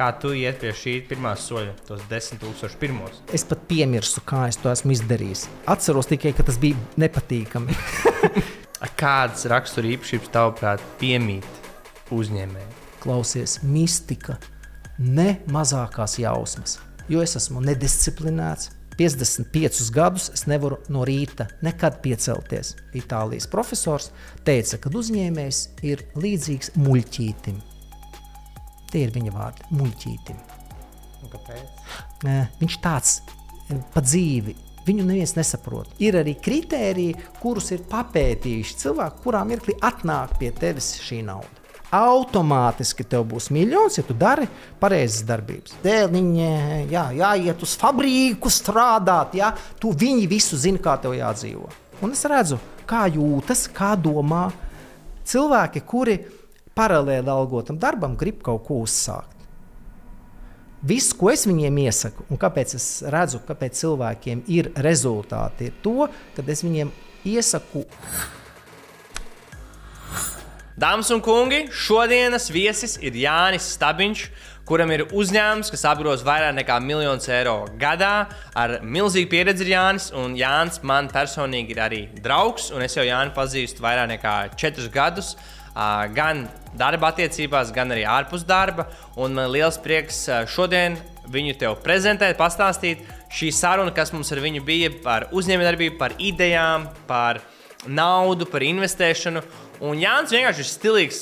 kā tu iet pie šī pirmā soļa, tos desmit tūkstošus pirmos? Es pat piemirsu, kā es to esmu izdarījis. Atceros tikai, ka tas bija nepatīkami. Kādas rakstura īpašības tavuprāt piemīt uzņēmējai? Klausies, mistika, ne mazākās jausmas. Jo es esmu nedisciplinēts, 55 gadus es nevaru no rīta nekad piecelties. Itālijas profesors teica, ka uzņēmējs ir līdzīgs muļķītim. Tie ir viņa vārdi - muļķītim. Viņš tāds eh, pa dzīvi. Viņu neviens nesaprot. Ir arī kriteriji, kurus ir papētījuši cilvēki, kurā mirklī atnāk pie tevis šī nauda. Automātiski tev būs miljons, ja tu dari pareizas darbības. Dēliņa, jā, jāiet uz fabriku strādāt, jā, tu viņi visu zina, kā tev jādzīvo. Un es redzu, kā jūtas, kā domā cilvēki, kuri paralēli algotam darbam grib kaut ko uzsākt. Viss, ko es viņiem iesaku, un kāpēc es redzu, kāpēc cilvēkiem ir rezultāti, ir to, ka es viņiem iesaku Dāmas un kungi, šodienas viesis ir Jānis Stabiņš, kuram ir uzņēmums, kas apgroz vairāk nekā miljonus eiro gadā. Ar milzīgu pieredzi ir Jānis, un Jānis man personīgi ir arī draugs, un es jau Jāni pazīstu vairāk nekā četrus gadus. ā, Gan darba attiecībās, gan arī ārpus darba. Un man liels prieks šodien viņu tev prezentēt, pastāstīt. Šī saruna, kas mums ar viņu bija par uzņēmējdarbību, par idejām, par naudu, par investēšanu. Un Jānis vienkārši ir stilīgs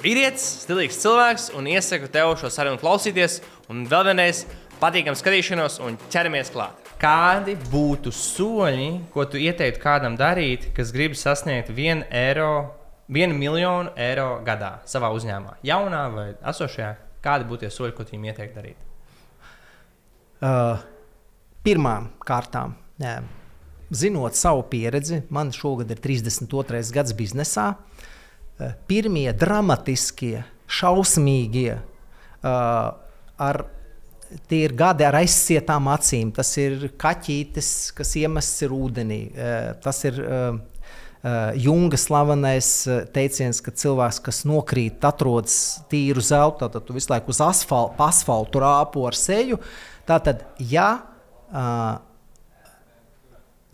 vīrietis, stilīgs cilvēks, un iesaku tev šo sarunu klausīties. Un vēl vienreiz patīkam skatīšanos, un ķeramies klāt. Kādi būtu soļi, ko tu ieteiktu kādam darīt, kas grib sasniegt vienu eiro, vienu miljonu eiro gadā savā uzņēmumā? Jaunā vai esošajā? Kādi būtu tie soļi, ko tu viņam ieteiktu darīt? uh, pirmām kārtām. Jā. Zinot savu pieredzi, man šogad ir 32. gads biznesā. Uh, Pirmie dramatiskie, šausmīgie, uh, ar, tie ir gadi ar aizsietām acīm. Tas ir kaķītis, kas iemests ir ūdenī. Uh, Tas ir Uh, Junga slavenais uh, teiciens, ka cilvēks, kas nokrīt, atrodas tīru zeltu, tad tu visu laiku uz asfaltu, asfaltu rāpo ar seju. Tātad, ja uh,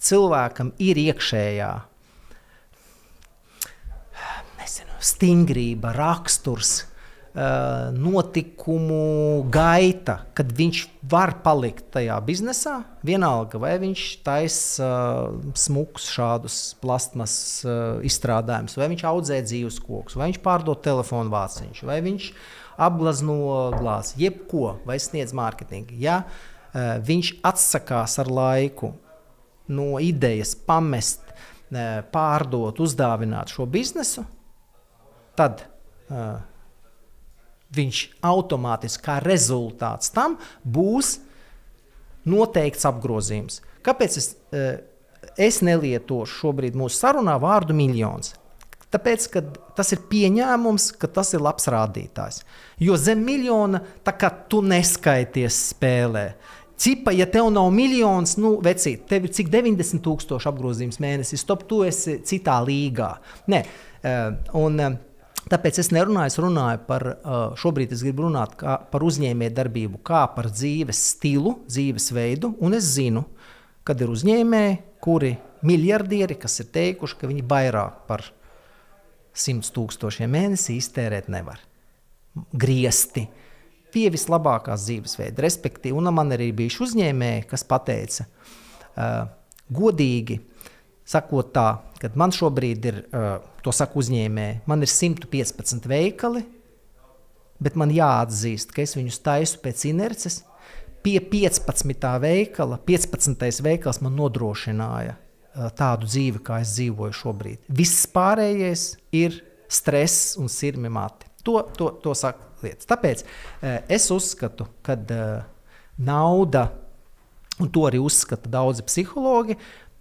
cilvēkam ir iekšējā nezinu, stingrība, raksturs, notikumu gaita, kad viņš var palikt tajā biznesā, vienalga vai viņš taisa uh, smukus šādus plasmas uh, izstrādājumus, vai viņš audzē dzīves kokus, vai viņš pārdod telefonu vāciņus, vai viņš apglezno glāzi, jebko, vai sniedz mārketingu. Ja uh, viņš atsakās ar laiku no idejas pamest, uh, pārdot, uzdāvināt šo biznesu, tad uh, viņš automātiski kā rezultāts tam būs noteikts apgrozījums. Kāpēc es, uh, es nelietošu šobrīd mūsu sarunā vārdu miljons? Tāpēc, ka tas ir pieņēmums, ka tas ir labs rādītājs. Jo zem miljona tā kā tu neskaities spēlē. Cipa, ja tev nav miljons, nu, vecīt, tev ir cik 90 tūkstoši apgrozījums mēnesis, top, tu esi citā līgā. Nē, uh, un, uh, Tāpēc es nerunāju, es runāju par, uh, šobrīd es gribu runāt kā, par uzņēmējdarbību, kā par dzīves stilu, dzīvesveidu. Un es zinu, kad ir uzņēmēji, kuri miljardieri, kas ir teikuši, ka viņi vairāk par 100 tūkstošiem mēnesī iztērēt nevar. Griezti pie vislabākās dzīvesveida. Respektīvi, un man arī bija uzņēmēji, kas teica, uh, godīgi, sakot tā, ka man šobrīd ir, uh, to saka uzņēmēji, man ir 115 veikali, bet man jāatzīst, ka es viņus taisu pēc inerces. Pie 15. veikala, 15. veikals man nodrošināja uh, tādu dzīvi, kā es dzīvoju šobrīd. Viss pārējais ir stress un sirmi mati. To, to, to saka lietas. Tāpēc uh, es uzskatu, ka nauda, un to arī uzskata daudzi psihologi,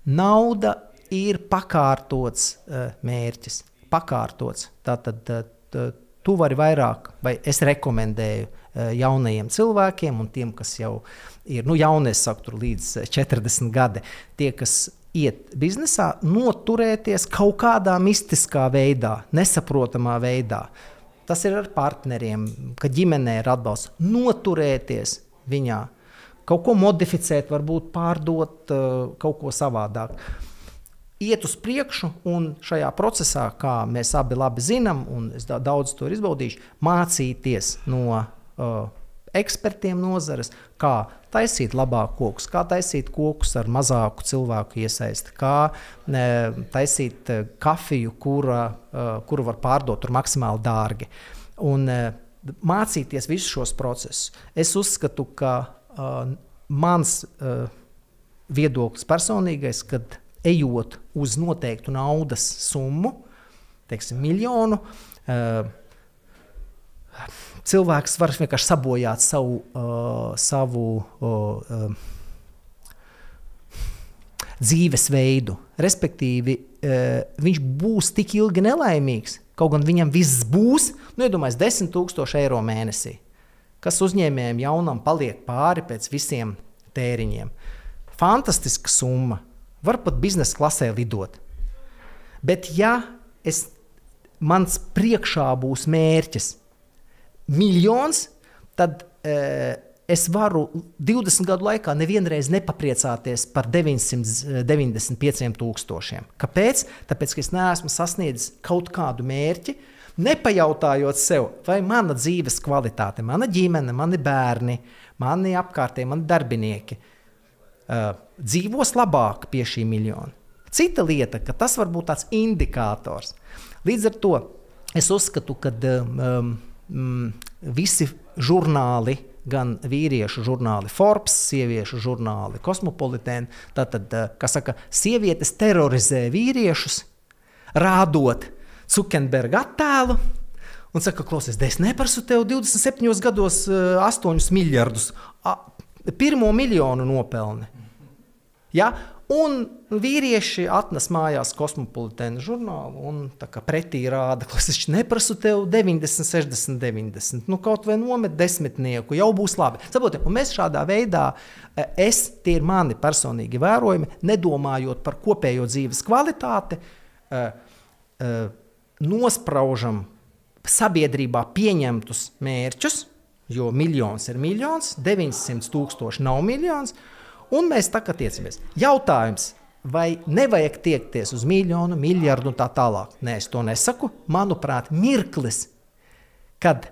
nauda ir pakārtots uh, mērķis. Pakārtots. Tātad uh, tu vari vairāk, vai es rekomendēju uh, jaunajiem cilvēkiem, un tiem, kas jau ir nu, jaunie, saku, tur līdz 40 gadi, tie, kas iet biznesā, noturēties kaut kādā mistiskā veidā, nesaprotamā veidā. tas ir ar partneriem, ka ģimenē ir atbalsts, noturēties viņā, kaut ko modificēt, varbūt pārdot kaut ko savādāk. Iet uz priekšu, un šajā procesā, kā mēs abi labi zinām, un es daudz to izbaudīšu, mācīties no uh, ekspertiem nozares, kā taisīt labāk kokus, kā taisīt kokus ar mazāku cilvēku iesaisti, kā ne, taisīt uh, kafiju, kura, uh, kuru var pārdot maksimāli dārgi. Un, uh, mācīties visus šos procesus. Es uzskatu, ka uh, mans uh, viedoklis personīgais, kad ejot uz noteiktu naudas summu, teiksim, miljonu, uh, cilvēks var vienkārši sabojāt savu, uh, savu uh, dzīvesveidu. Respektīvi, uh, viņš būs tik ilgi nelaimīgs, kaut gan viņam viss būs, nu, iedomājieties, 10 000 eiro mēnesī kas uzņēmējiem jaunam paliek pāri pēc visiem tēriņiem. Fantastiska summa. Var pat biznesa klasē lidot. Bet, ja es, mans priekšā būs mērķis miljons, tad e, es varu 20 gadu laikā nevienreiz nepapriecāties par 995 tūkstošiem. Kāpēc? Tāpēc, ka es neesmu sasniedzis kaut kādu mērķi, nepajautājot sev, vai mana dzīves kvalitāte, mana ģimene, mani bērni, mani apkārtējie, mani darbinieki uh, dzīvos labāk pie šī miljona. Cita lieta, ka tas var būt tāds indikators. Līdz ar to es uzskatu, ka um, um, visi žurnāli, gan vīriešu žurnāli, Forbes, sieviešu žurnāli, Cosmopolitan, tātad, uh, kas saka, sievietes terorizē vīriešus, rādot Zukenberga attēlu. Un saka, klausies, es neprasu tev 27 gados 8 eh, miljardus. Pirmo miljonu nopelni. Ja? Un vīrieši atnes mājās kosmopolitānu žurnālu un pretī rāda, ka es neprasu tev 90, 60, 90. Nu, kaut vai nomet desmitnieku, jau būs labi. Saprotiet, mēs šādā veidā, eh, es, tie ir mani personīgi vērojumi, nedomājot par kopējo dzīves kvalitāti. Uh, uh, nospraužam sabiedrībā pieņemtus mērķus, jo miljons ir miljons, 900 tūkstoši nav miljons, un mēs tā kā tiecamies. Jautājums, vai nevajag tiekties uz miljonu, miljardu un tā tālāk? Nē, es to nesaku. Manuprāt, mirklis, kad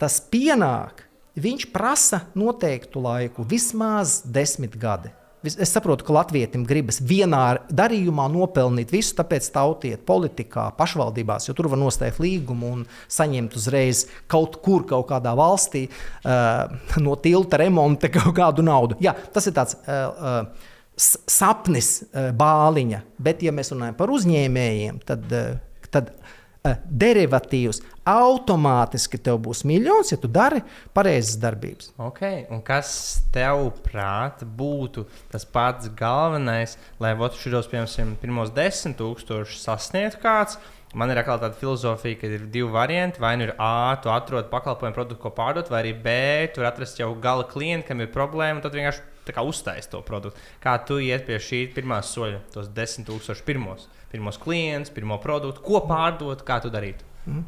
tas pienāk, viņš prasa noteiktu laiku, vismaz desmit gadi. Es saprotu, ka Latvijam gribas vienā darījumā nopelnīt visu, tāpēc tautiet politikā, pašvaldībās, jo tur var noslēgt līgumu un saņemt uzreiz kaut kur, kaut kādā valstī uh, no tilta remonta kaut kādu naudu. Jā, tas ir tāds. Uh, uh, sapnis bāliņa, bet, ja mēs runājam par uzņēmējiem, tad, tad derivatīvs, automātiski tev būs miljons, ja tu dari pareizas darbības. Okay. Un kas tev prāt būtu tas pats galvenais, lai šos piemēram, pirmos desmit tūkstošus sasniegtu kāds? Man ir atkal tāda filozofija, ka ir divi varianti. Vai nu ir A, tu atrod pakalpojumu produktu, ko pārdot, vai arī B, tur atrast jau gala klientu, kam ir problēma, un tad vienkārši uztaisīt to produktu. Kā tu iet pie šī pirmā soļa, tos desmit tūkstošus pirmos? Pirmos klientus, pirmo produktu, ko pārdot, kā to darīt? Mm.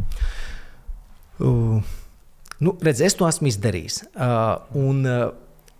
Uh, nu, redz, es to esmu izdarījis. Uh, un, uh,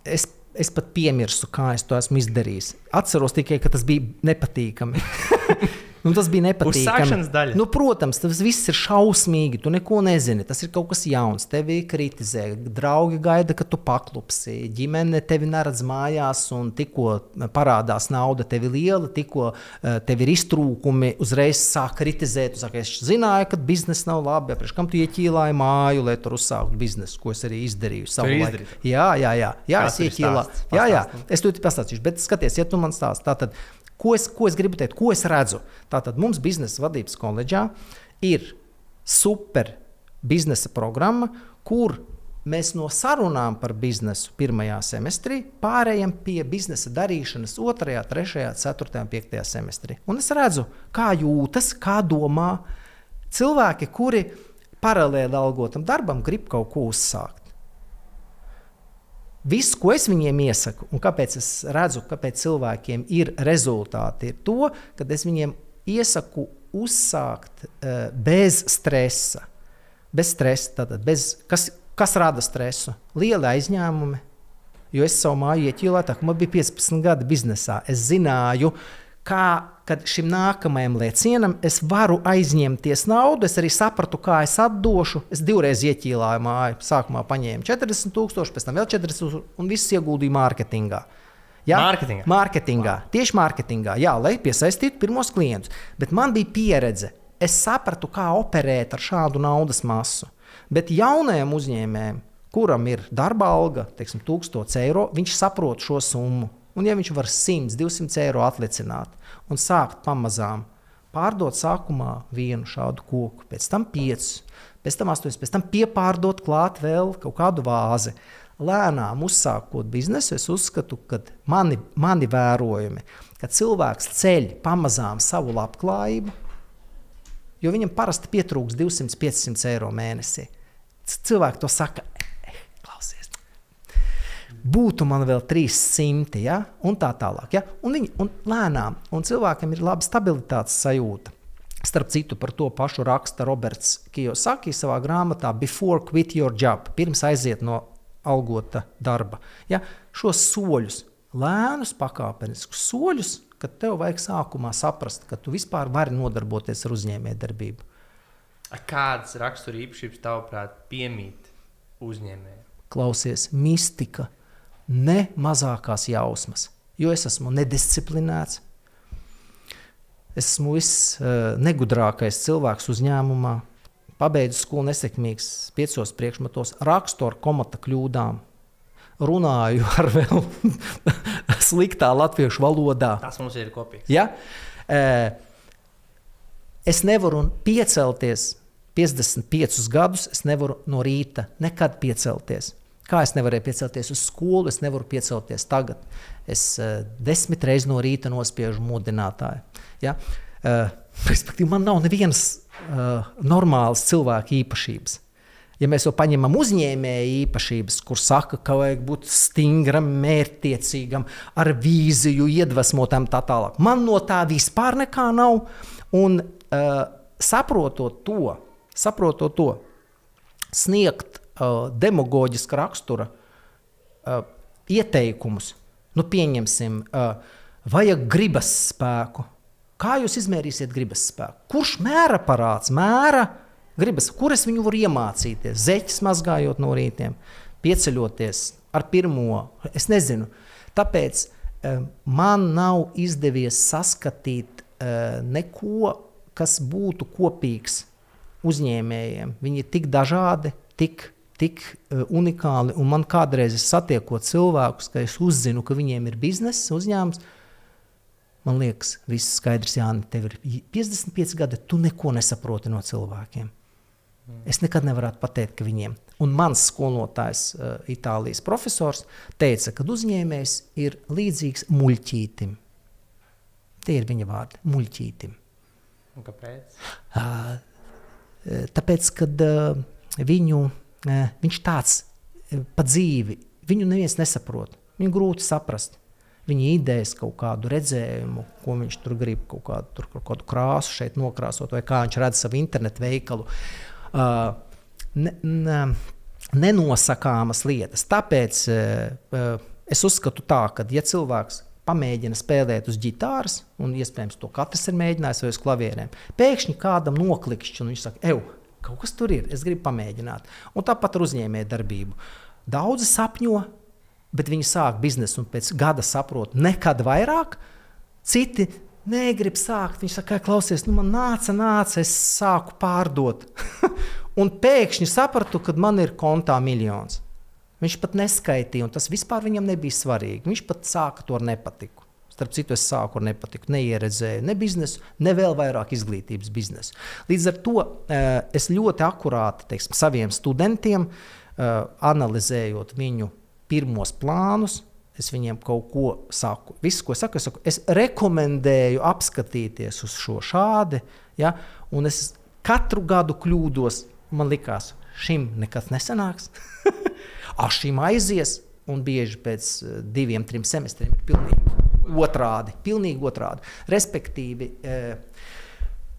es, es pat piemirsu, kā es to esmu izdarījis. Atceros tikai, ka tas bija nepatīkami. Nu, tas bija nepatīkami. Nu, protams, tas viss ir šausmīgi. Tu neko nezini. Tas ir kaut kas jauns. Tevi kritizē. Draugi gaida, ka tu paklupsi. Ģimene tevi neredz mājās, un tikko parādās nauda, tev ir liela, tikko uh, tev ir iztrūkumi, uzreiz sāk kritizēt. Saka, es zināju, ka biznesa nav labi. Priekš kam tu ieķīlāji māju, lai tur uzsāktu biznesu, ko es arī izdarīju. Jā, jā, jā. jā es ieķīlāju. Jā, jā. Es to pastāstīšu. Bet skaties, ja tu man stāsti, tad Ko es, ko es gribu teikt, ko es redzu? Tātad mums biznesa vadības koledžā ir super biznesa programma, kur mēs no sarunām par biznesu pirmajā semestrī pārējām pie biznesa darīšanas otrajā, trešajā, ceturtajā, piektajā semestrī. Un es redzu, kā jūtas, kā domā cilvēki, kuri paralēli algotam darbam grib kaut ko uzsākt. Viss, ko es viņiem iesaku, un kāpēc es redzu, kāpēc cilvēkiem ir rezultāti, ir to, ka es viņiem iesaku uzsākt uh, bez stresa. bez stresa, tātad bez, kas, kas rada stresu? Lieli aizņēmumi. Jo es savu māju ieķīlēju, tā kā man bija 15 gadi biznesā. Es zināju, kā, kad šim nākamajam lēcienam es varu aizņemties naudu. Es arī sapratu, kā es atdošu. Es divreiz ieķīlāju māju. Sākumā paņēmu 40,000, pēc tam vēl 40,000 un viss ieguldīju mārketingā. Jā, mārketingā. mārketingā. Tieši mārketingā, jā, lai piesaistītu pirmos klientus. Bet man bija pieredze. Es sapratu, kā operēt ar šādu naudas masu. Bet jaunajam uzņēmējam, kuram ir darba alga, teiksim, 1000 eiro, viņš saprot šo summu. Un, ja viņš var 100, 200 eiro atlicināt un sākt pamazām pārdot sākumā vienu šādu koku, pēc tam piecus, pēc tam astoņus, pēc tam piepārdot klāt vēl kaut kādu vāzi. Lēnām uzsākot biznesu, es uzskatu, ka mani, mani vērojumi, ka cilvēks ceļ pamazām savu labklājību, jo viņam parasti pietrūks 200-500 eiro mēnesī. Cilvēki to saka, būtu man vēl 300, ja? un tā tālāk. Ja? Un, viņi, un lēnām, un cilvēkam ir laba stabilitātes sajūta. Starp citu, par to pašu raksta Roberts Kijosaki savā grāmatā Before Quit Your Job, pirms aiziet no algota darba. Ja? Šos soļus, lēnus, pakāpeniskus soļus, kad tev vajag sākumā saprast, ka tu vispār vari nodarboties ar uzņēmējdarbību. Kādas rakstura īpašības tavuprāt piemīt uzņēmējiem? Klausies, mistika, ne mazākās jausmas, jo es esmu nedisciplinēts. Es esmu visnegudrākais uh, cilvēks uzņēmumā. Pabeidzu skolu nesekmīgs, piecos priekšmetos, rakstu ar komata kļūdām, runāju ar vēl sliktā latviešu valodā. Tas mums ir kopīgs. Ja? Uh, es nevaru piecelties 55 gadus, es nevaru no rīta nekad piecelties. Kā es nevarēju piecelties uz skolu, es nevaru piecelties tagad. Es uh, desmit reizes no rīta nospiežu modinātāju. Ja? Uh, respektīvi, man nav nevienas uh, normālas cilvēka īpašības. Ja mēs jau paņemam uzņēmēju īpašības, kur saka, ka vajag būt stingram, mērķtiecīgam, ar vīziju, iedvesmotam, tā tālāk. Man no tā vispār nekā nav. Un uh, saprotot to, saprotot to, sniegt demagoģiska rakstura ieteikumus. Nu, pieņemsim, vajag gribas spēku. Kā jūs izmērīsiet gribas spēku? Kurš mēra parāds? Mēra gribas, kur es viņu varu iemācīties? Zeķis mazgājot no rītiem, pieceļoties ar pirmo. Es nezinu. Tāpēc man nav izdevies saskatīt neko, kas būtu kopīgs uzņēmējiem. Viņi ir tik dažādi, tik tik uh, unikāli. Un man kādreiz satiekot cilvēkus, ka es uzzinu, ka viņiem ir biznesa uzņēmums. Man liekas, viss skaidrs, Jānis, tev ir 55 gadi, tu neko nesaproti no cilvēkiem. Es nekad nevaru pateikt, ka viņiem. Un mans skolotājs, uh, Itālijas profesors, teica, ka uzņēmējs ir līdzīgs muļķītim. Tie ir viņa vārdi - muļķītim. Un kāpēc? Uh, tāpēc, kad viņu viņš tāds pa dzīvi, viņu neviens nesaprot. Viņu grūti saprast. Viņa idejas kaut kādu redzējumu, ko viņš tur grib, kaut kādu, tur, kaut kādu krāsu šeit nokrāsot, vai kā viņš redz savu internetu veikalu. Uh, ne, ne, nenosakāmas lietas. Tāpēc uh, es uzskatu tā, ka, ja cilvēks pamēģina spēlēt uz ģitāras, un iespējams to katrs ir mēģinājis, vai uz klavierēm, pēkšņi kādam noklikšķi, un viņš saka, ej, Kaut kas tur ir, es gribu pamēģināt. Un tāpat ar uzņēmējdarbību. Daudzi sapņo, bet viņi sāk biznesu un pēc gada saprot, nekad vairāk. Citi negrib sākt. Viņi saka, klausies, nu man nāca, nāca, es sāku pārdot. un pēkšņi sapratu, ka man ir kontā miljons. Viņš pat neskaitīja, un tas vispār viņam nebija svarīgi. Viņš pat sāka to ar nepatiku. Starp citu, es sāku ar nepatiku, neieredzēju ne biznesu, ne vēl vairāk izglītības biznesu. Līdz ar to eh, es ļoti akurāti teiksim, saviem studentiem, eh, analizējot viņu pirmos plānus, es viņiem kaut ko saku. Visu, ko saku, es, saku, es rekomendēju apskatīties uz šo šādi, ja, un es katru gadu kļūdos. Man liekas, šim nekas nesanāks. Ar šīm aizies, un bieži pēc eh, diviem, trim semestriem ir pilnīgi otrādi. Pilnīgi otrādi. Respektīvi, uh,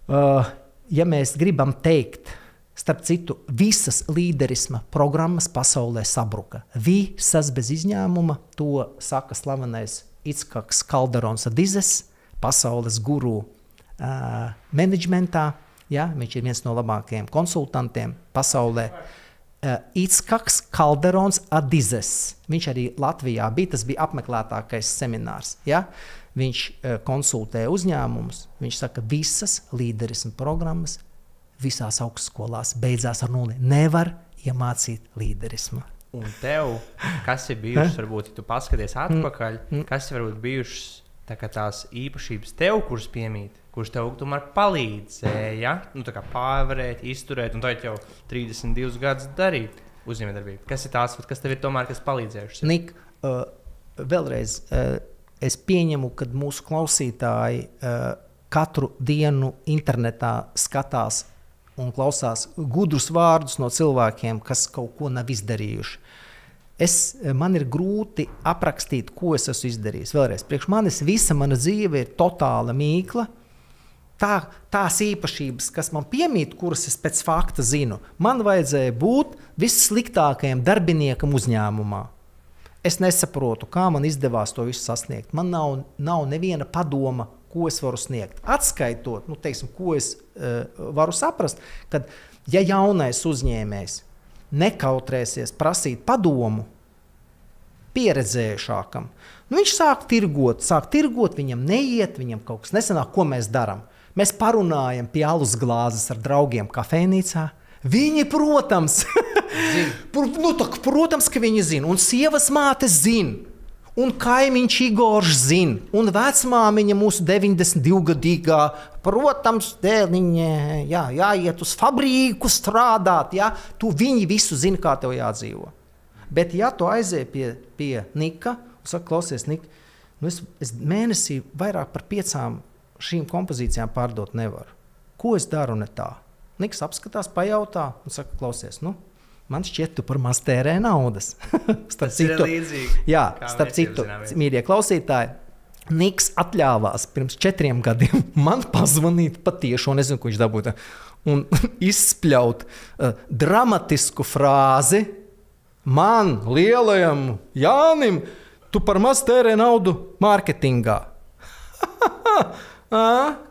uh, ja mēs gribam teikt, Starp citu, visas līderisma programmas pasaulē sabruka. Visas bez izņēmuma, to saka slavenais Itskaks Kalderons Dizes, pasaules guru uh, menedžmentā. Ja? Viņš ir viens no labākajiem konsultantiem pasaulē. Uh, Itskaks Kalderons Adizes. Viņš arī Latvijā bija, tas bija apmeklētākais seminārs. Ja? Viņš uh, konsultē uzņēmumus. Viņš saka, visas līderisma programmas visās augstskolās beidzās ar nulli. Nevar iemācīt līderismu. Un tev, kas ir bijušas, varbūt, ja tu paskaties atpakaļ, mm. kas ir bijušas tā tās īpašības tev, kuras piemīt, kuras tev tomēr palīdzēja nu, pārvarēt, izturēt, un to jau 32 gadus darīt uzņēmējdarbību. Kas ir tās, kas tev ir tomēr palīdzējušas? Nik, uh, vēlreiz, uh, es pieņemu, ka mūsu klausītāji uh, katru dienu internetā skatās un klausās gudrus vārdus no cilvēkiem, kas kaut ko nav izdarījuši. Es, man ir grūti aprakstīt, ko es esmu izdarījis. Vēlreiz, priekš manis visa mana dzīve ir totāla mīkla. Tā, tās īpašības, kas man piemīt, kuras es pēc fakta zinu, man vajadzēja būt vissliktākajam darbiniekam uzņēmumā. Es nesaprotu, kā man izdevās to visu sasniegt. Man nav, nav neviena padoma, ko es varu sniegt. Atskaitot, nu, teiksim, ko es uh, varu saprast, kad ja jaunais uzņēmējs nekautrēsies prasīt padomu pieredzējušākam, nu, viņš sāk tirgot, sāk tirgot, viņam neiet, viņam kaut kas nesanāk, ko mēs darām. Mēs parunājam pie alus glāzes ar draugiem kafejnīcā. Viņi, protams, nu, tā, protams, ka viņi zina, un sievas mātes zina. Un kaimiņš Igors zina, un vecmāmiņa mūsu 92-gadīgā, protams, dēliņa, jā, jāiet uz fabriku strādāt. Jā, tu viņi visu zina, kā tev jādzīvo. Bet, ja tu aizēji pie, pie Nika un saki, klausies, Nika, nu es, es mēnesī vairāk par piecām šīm kompozīcijām pārdot nevaru. Ko es daru ne tā? Niks apskatās, pajautā un saka, klausies, nu, Man šķiet, tu par maz tērē naudas. starp citu, jā, starp citu, mīļie klausītāji, Niks atļāvās pirms četriem gadiem man pazvanīt patiešām, un nezinu, ko viņš dabūja, un izspļaut uh, dramatisku frāzi man, lielajam Jānim, tu par maz tērē naudu mārketingā.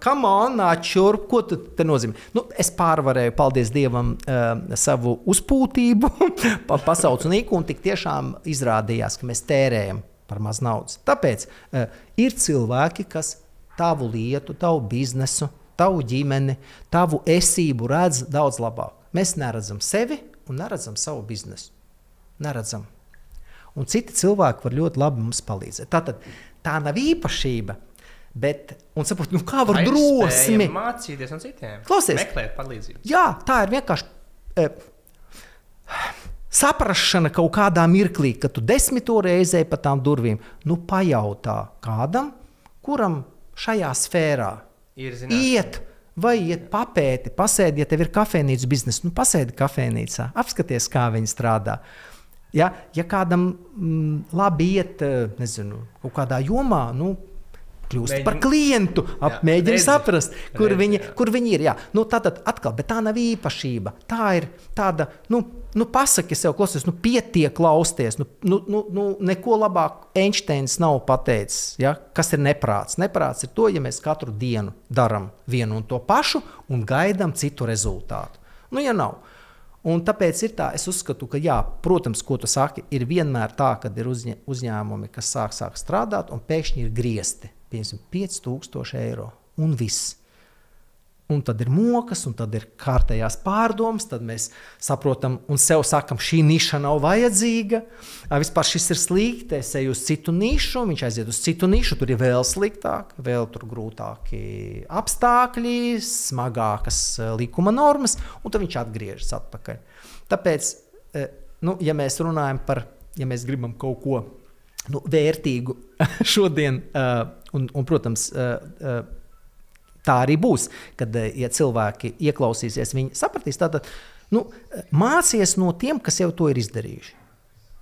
Kam on, šurp, ko tas nozīmē? Nu, es pārvarēju, paldies Dievam, uh, savu uzpūtību, pasaucu Niku, un tik tiešām izrādījās, ka mēs tērējam par maz naudas. Tāpēc uh, ir cilvēki, kas tavu lietu, tavu biznesu, tavu ģimeni, tavu esību redz daudz labāk. Mēs neredzam sevi un neredzam savu biznesu. Neredzam. Un citi cilvēki var ļoti labi mums palīdzēt. Tā, tad, tā nav īpašība Bet, un saprot, nu, kā var drosmi mācīties no citiem? Klausies, meklēt palīdzību. Jā, tā ir vienkārši. E, Saprašana kaut kādā mirklī, kad tu desmito reizi pa tām durvīm, nu, pajautā kādam, kuram šajā sfērā ir zinātnē. iet, vai iet papēti, pasēdi, ja tev ir kafejnīcas biznesa, nu, pasēdi kafejnīcā, apskaties, kā viņi strādā. Ja, ja kādam mm, labi iet, e, nezinu, kaut kādā jomā, nu, kļūst Mēģin... par klientu, mēģina saprast, kur, redzi, viņi, jā. kur viņi ir. Jā. Nu, tā tad atkal, bet tā nav īpašība. Tā ir tāda, nu, nu pasaki sev, klausies, nu, pietiek klausties. Nu, nu, nu, nu, neko labāk Einsteins nav pateicis. Ja? Kas ir neprāts? Neprāts ir to, ja mēs katru dienu darām vienu un to pašu un gaidām citu rezultātu. Nu, ja nav. Un tāpēc ir tā, es uzskatu, ka, jā, protams, ko tu saki, ir vienmēr tā, kad ir uzņē, uzņēmumi, kas sāk, sāk strādāt, un pēkšņi ir griezti 5000 eiro un viss. Un tad ir mokas, un tad ir kārtējās pārdomas, tad mēs saprotam un sev sakam, šī niša nav vajadzīga. Vispār šis ir slikti, es eju uz citu nišu, viņš aiziet uz citu nišu, tur ir vēl sliktāk, vēl grūtāki apstākļi, smagākas likuma normas, un tad viņš atgriežas atpakaļ. Tāpēc, nu, ja mēs runājam par, ja mēs gribam kaut ko nu, vērtīgu šodien. Uh, Un, un, protams, tā arī būs, kad ja cilvēki ieklausīsies, viņi sapratīs. Tātad, nu, mācies no tiem, kas jau to ir izdarījuši.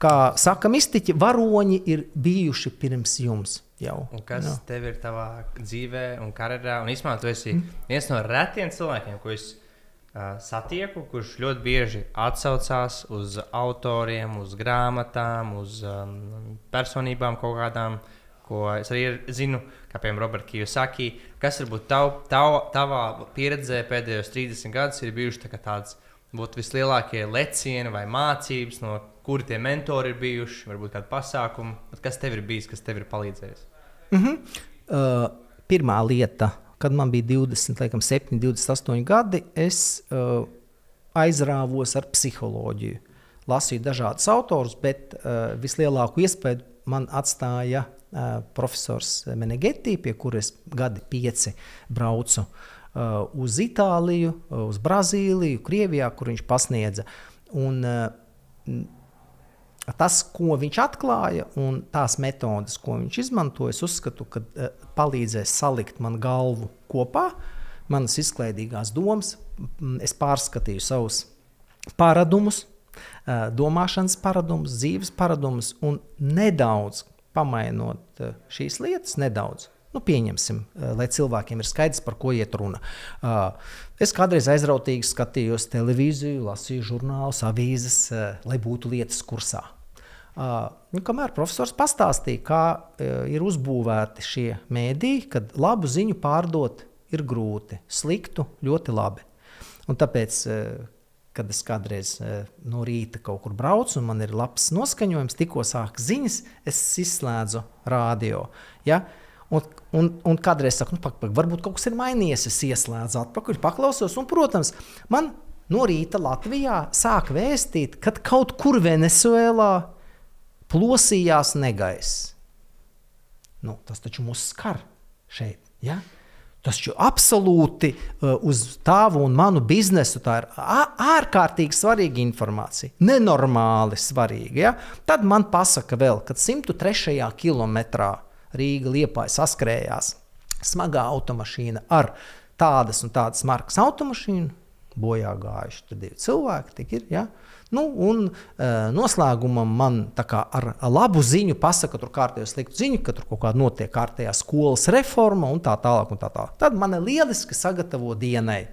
Kā saka mistiķi, varoņi ir bijuši pirms jums. Jau, un kas jā. tev ir tavā dzīvē un karjerā? Un īstenībā tu esi mm. viens no retiem cilvēkiem, es uh, satieku, kurš ļoti bieži atsaucās uz autoriem, uz grāmatām, uz um, personībām kaut kādām. Ko es arī zinu, kā piemēram Roberts Kiyosaki. Kas varbūt tav, tav, tavā pieredzē pēdējos 30 gadus ir bijuši tā tāds būtu vislielākie lecieni vai mācības, no kuri tie mentori ir bijuši, varbūt kādi pasākumi. Kas tev ir bijis, kas tev ir palīdzējis? Mm -hmm. uh, pirmā lieta, kad man bija 20, laikam, 7, 28 gadi, es uh, aizrāvos ar psiholoģiju. Lasīju dažādus autorus, bet uh, vislielāko iespēju man atstāja profesors Menegeti, pie kuras gadi pieci braucu uz Itāliju, uz Brazīliju, Krievijā, kur viņš pasniedza. Un, tas, ko viņš atklāja, un tās metodes, ko viņš izmantoja, es uzskatu, ka palīdzēs salikt man galvu kopā, manas izklaidīgās domas. Es pārskatīju savus paradumus, domāšanas paradumus, dzīves paradumus, un nedaudz pamainot šīs lietas, nedaudz. Nu, pieņemsim, lai cilvēkiem ir skaidrs, par ko iet runa. Es kādreiz aizrautīgi skatījos televīziju, lasīju žurnālus, avīzes, lai būtu lietas kursā. Nu, kamēr profesors pastāstīja, kā ir uzbūvēti šie mēdīji, kad labu ziņu pārdot ir grūti, sliktu ļoti labi. Un tāpēc, kad es kādreiz uh, no rīta kaut kur braucu un man ir labs noskaņojums, tikko sākas ziņas, es izslēdzu radio. Ja? Un, un, un kādreiz saku, nu, pak, pak, varbūt kaut kas ir mainījies, es ieslēdzu atpakaļ, paklausos. Un, protams, man no rīta Latvijā sāk vēstīt, ka kaut kur Venezuelā plosījās negaiss. Nu, tas taču mūs skar šeit. Ja? Tas ir absolūti uh, uz tavu un manu biznesu. Tā ir ārkārtīgi svarīga informācija. Nenormāli svarīga. Ja? Tad man pasaka vēl, ka 103. kilometrā Rīga liepāja saskrējās smagā automašīna ar tādas un tādas markas automašīnu. Bojā gājuši divi cilvēki. Ir, ja? Nu, un uh, noslēgumam man kā, ar labu ziņu pasaka, tur kārtējo sliktu ziņu, ka tur kaut kāda notiek kārtējā skolas reforma un tā tālāk. Un tā tālāk. Tad man ir lieliski sagatavo dienai.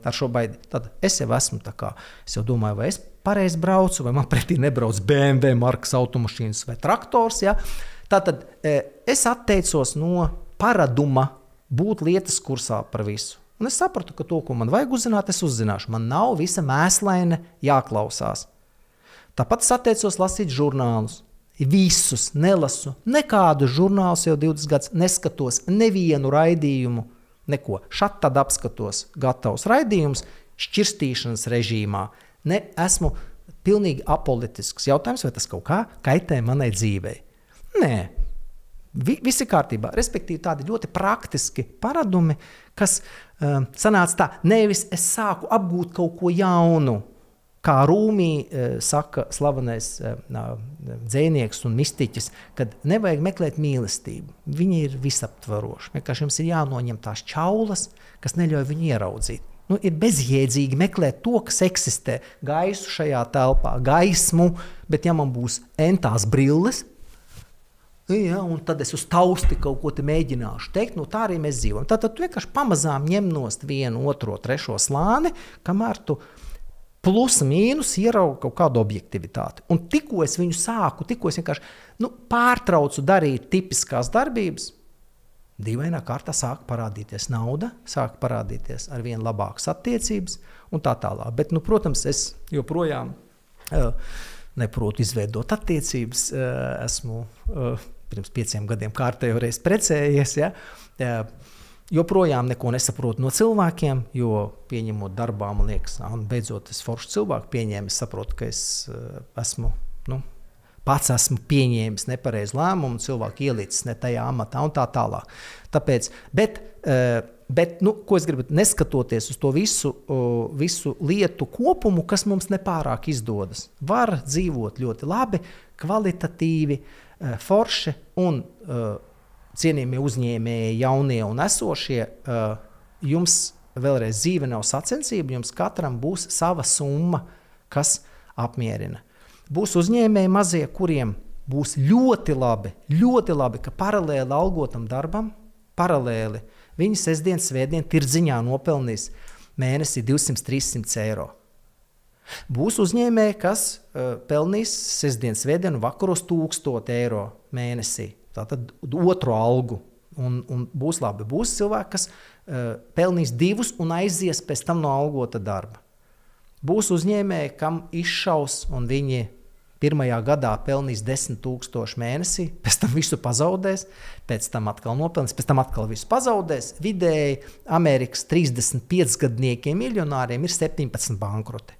Ar šo baidi. Tad es jau esmu tā kā, es jau domāju, vai es pareizi braucu, vai man pretī nebrauc BMW markas automašīnas vai traktors. Ja? Tātad es atteicos no paraduma būt lietas kursā par visu. Un es sapratu, ka to, ko man vajag uzzināt, es uzzināšu. Man nav visa mēslaine jāklausās. Tāpat es atteicos lasīt žurnālus. Visus nelasu, nekādu žurnālu jau 20 gadus neskatos, nevienu raidījumu, neko. Šādi tad apskatos gatavs raidījums, šķirstīšanas režīmā. Ne, esmu pilnīgi apolitisks. Jautājums, vai tas kaut kā kaitē manai dzīvei? Nē, Vi, viss ir kārtībā. Respektīvi, tādi ļoti praktiski paradumi, kas um, sanāca tā, nevis es sāku apgūt kaut ko jaunu. Kā Rūmī uh, saka, slavenais uh, dzinieks un mistiķis, kad nevajag meklēt mīlestību. Viņa ir visaptvaroša. Vienkārši jums ir jānoņem tās čaulas, kas neļauj viņu ieraudzīt. Nu, ir bezjēdzīgi meklēt to, kas eksistē, gaisu šajā telpā, gaismu, bet ja man būs entās brilles, Ja, un tad es uz tausti kaut ko mēģināšu teikt, no tā arī mēs dzīvojam. Tad tu vienkārši pamazām ņem nost vienu, otro, trešo slāni, kamēr tu plus mīnus ieraugi kaut kādu objektivitāti. Un tikko es viņu sāku, tikko es vienkārši nu, pārtraucu darīt tipiskās darbības, dīvainā kārtā sāk parādīties nauda, sāk parādīties ar vien labākas attiecības un tā tālāk. Bet, nu, protams, es joprojām. Uh, Neprotu izveidot attiecības, uh, esmu uh, pirms pieciem gadiem kārtējo reizi precējies. Ja? Joprojām neko nesaprotu no cilvēkiem, jo pieņemot darbā, man liekas, un beidzot es foršu cilvēku pieņēmu, es saprotu, ka es esmu. Nu, Pats esmu pieņēmis nepareizu lēmumu, cilvēku ielicis ne tajā amatā un tā tālāk. Tāpēc, bet, bet nu, ko es gribu, neskatoties uz to visu, visu lietu kopumu, kas mums nepārāk izdodas, var dzīvot ļoti labi, kvalitatīvi, uh, forši un uh, cienījamie uzņēmēji, jaunie un esošie, uh, jums vēlreiz dzīve nav sacensība, jums katram būs sava summa, kas apmierina. Būs uzņēmēji mazie, kuriem būs ļoti labi, ļoti labi, ka paralēli algotam darbam, paralēli viņi sestdienas, svētdienas tirdziņā nopelnīs mēnesī 200-300 eiro. Būs uzņēmēji, kas uh, pelnīs sestdienas, svētdienu vakaros 1000 eiro mēnesī. Tātad otru algu. Un, un būs labi. Būs cilvēki, kas uh, pelnīs divus un aizies pēc tam no algota darba. Būs uzņēmēji, kam izšaus un viņi pirmajā gadā pelnīs 10,000 mēnesī, pēc tam visu pazaudēs, pēc tam atkal nopelnīs, pēc tam atkal visu pazaudēs. Vidēji Amerikas 35 gadniekiem miljonāriem ir 17 bankroti.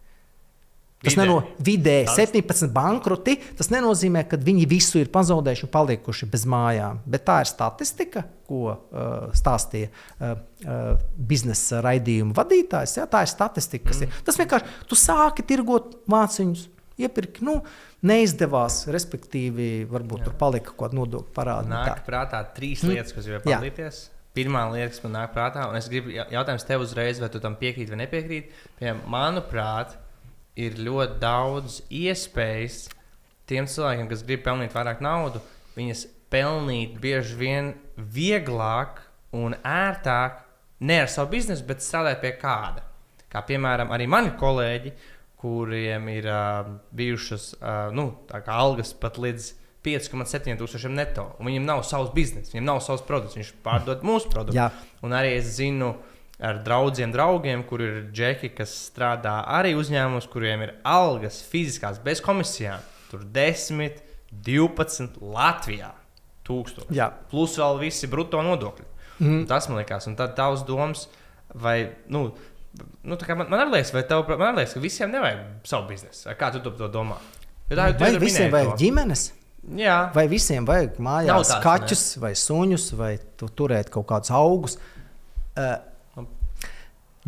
Tas Vidēji. neno, vidēji Tas- 17 bankroti. Tas nenozīmē, ka viņi visu ir pazaudējuši un palikuši bez mājām. Bet tā ir statistika, ko uh, stāstīja uh, uh, biznesa raidījuma vadītājs. Ja? Tā ir statistika, kas mm. ir. Tas vienkārši tu sāki tirgot māciņus. Iepirki, nu, neizdevās, respektīvi, varbūt jā. tur palika kaut kāda nodokļa parāda. Nāk prātā trīs lietas, kas jau ir palīties. Pirmā lieta, kas man nāk prātā, un es gribu ja- jautājums tev uzreiz, vai tu tam piekrīti vai nepiekrīti. Piemēram, manuprāt, ir ļoti daudz iespējas tiem cilvēkiem, kas grib pelnīt vairāk naudas, viņas pelnīt bieži vien vieglāk un ērtāk ne ar savu biznesu, bet strādāt pie kāda. Kā piemēram, arī mani kolēģi, kuriem ir uh, bijušas uh, nu, algas pat līdz 5,7 tūkstošiem neto. Un viņam nav savs bizness, viņam nav savs produkts, viņš pārdod mūsu produktu. Jā. Un arī es zinu ar draugiem, draugiem, kur ir džeki, kas strādā arī uzņēmumos, kuriem ir algas fiziskās bez komisijām. Tur 10, 12 Latvijā. Tūkstoši. Jā. Plus vēl visi brutto nodokļi. Mm. Tas man liekas, un tad tavs domas, vai, nu, nu man, man arī liekas, vai tev, man liekas, ka visiem nevajag savu biznesu. Kā tu to, domā? Jo tā, Vai visiem vajag to. ģimenes? Jā, Vai visiem vajag mājās tāds, kaķus, vai suņus, vai tu turēt kaut kādus augus? Uh,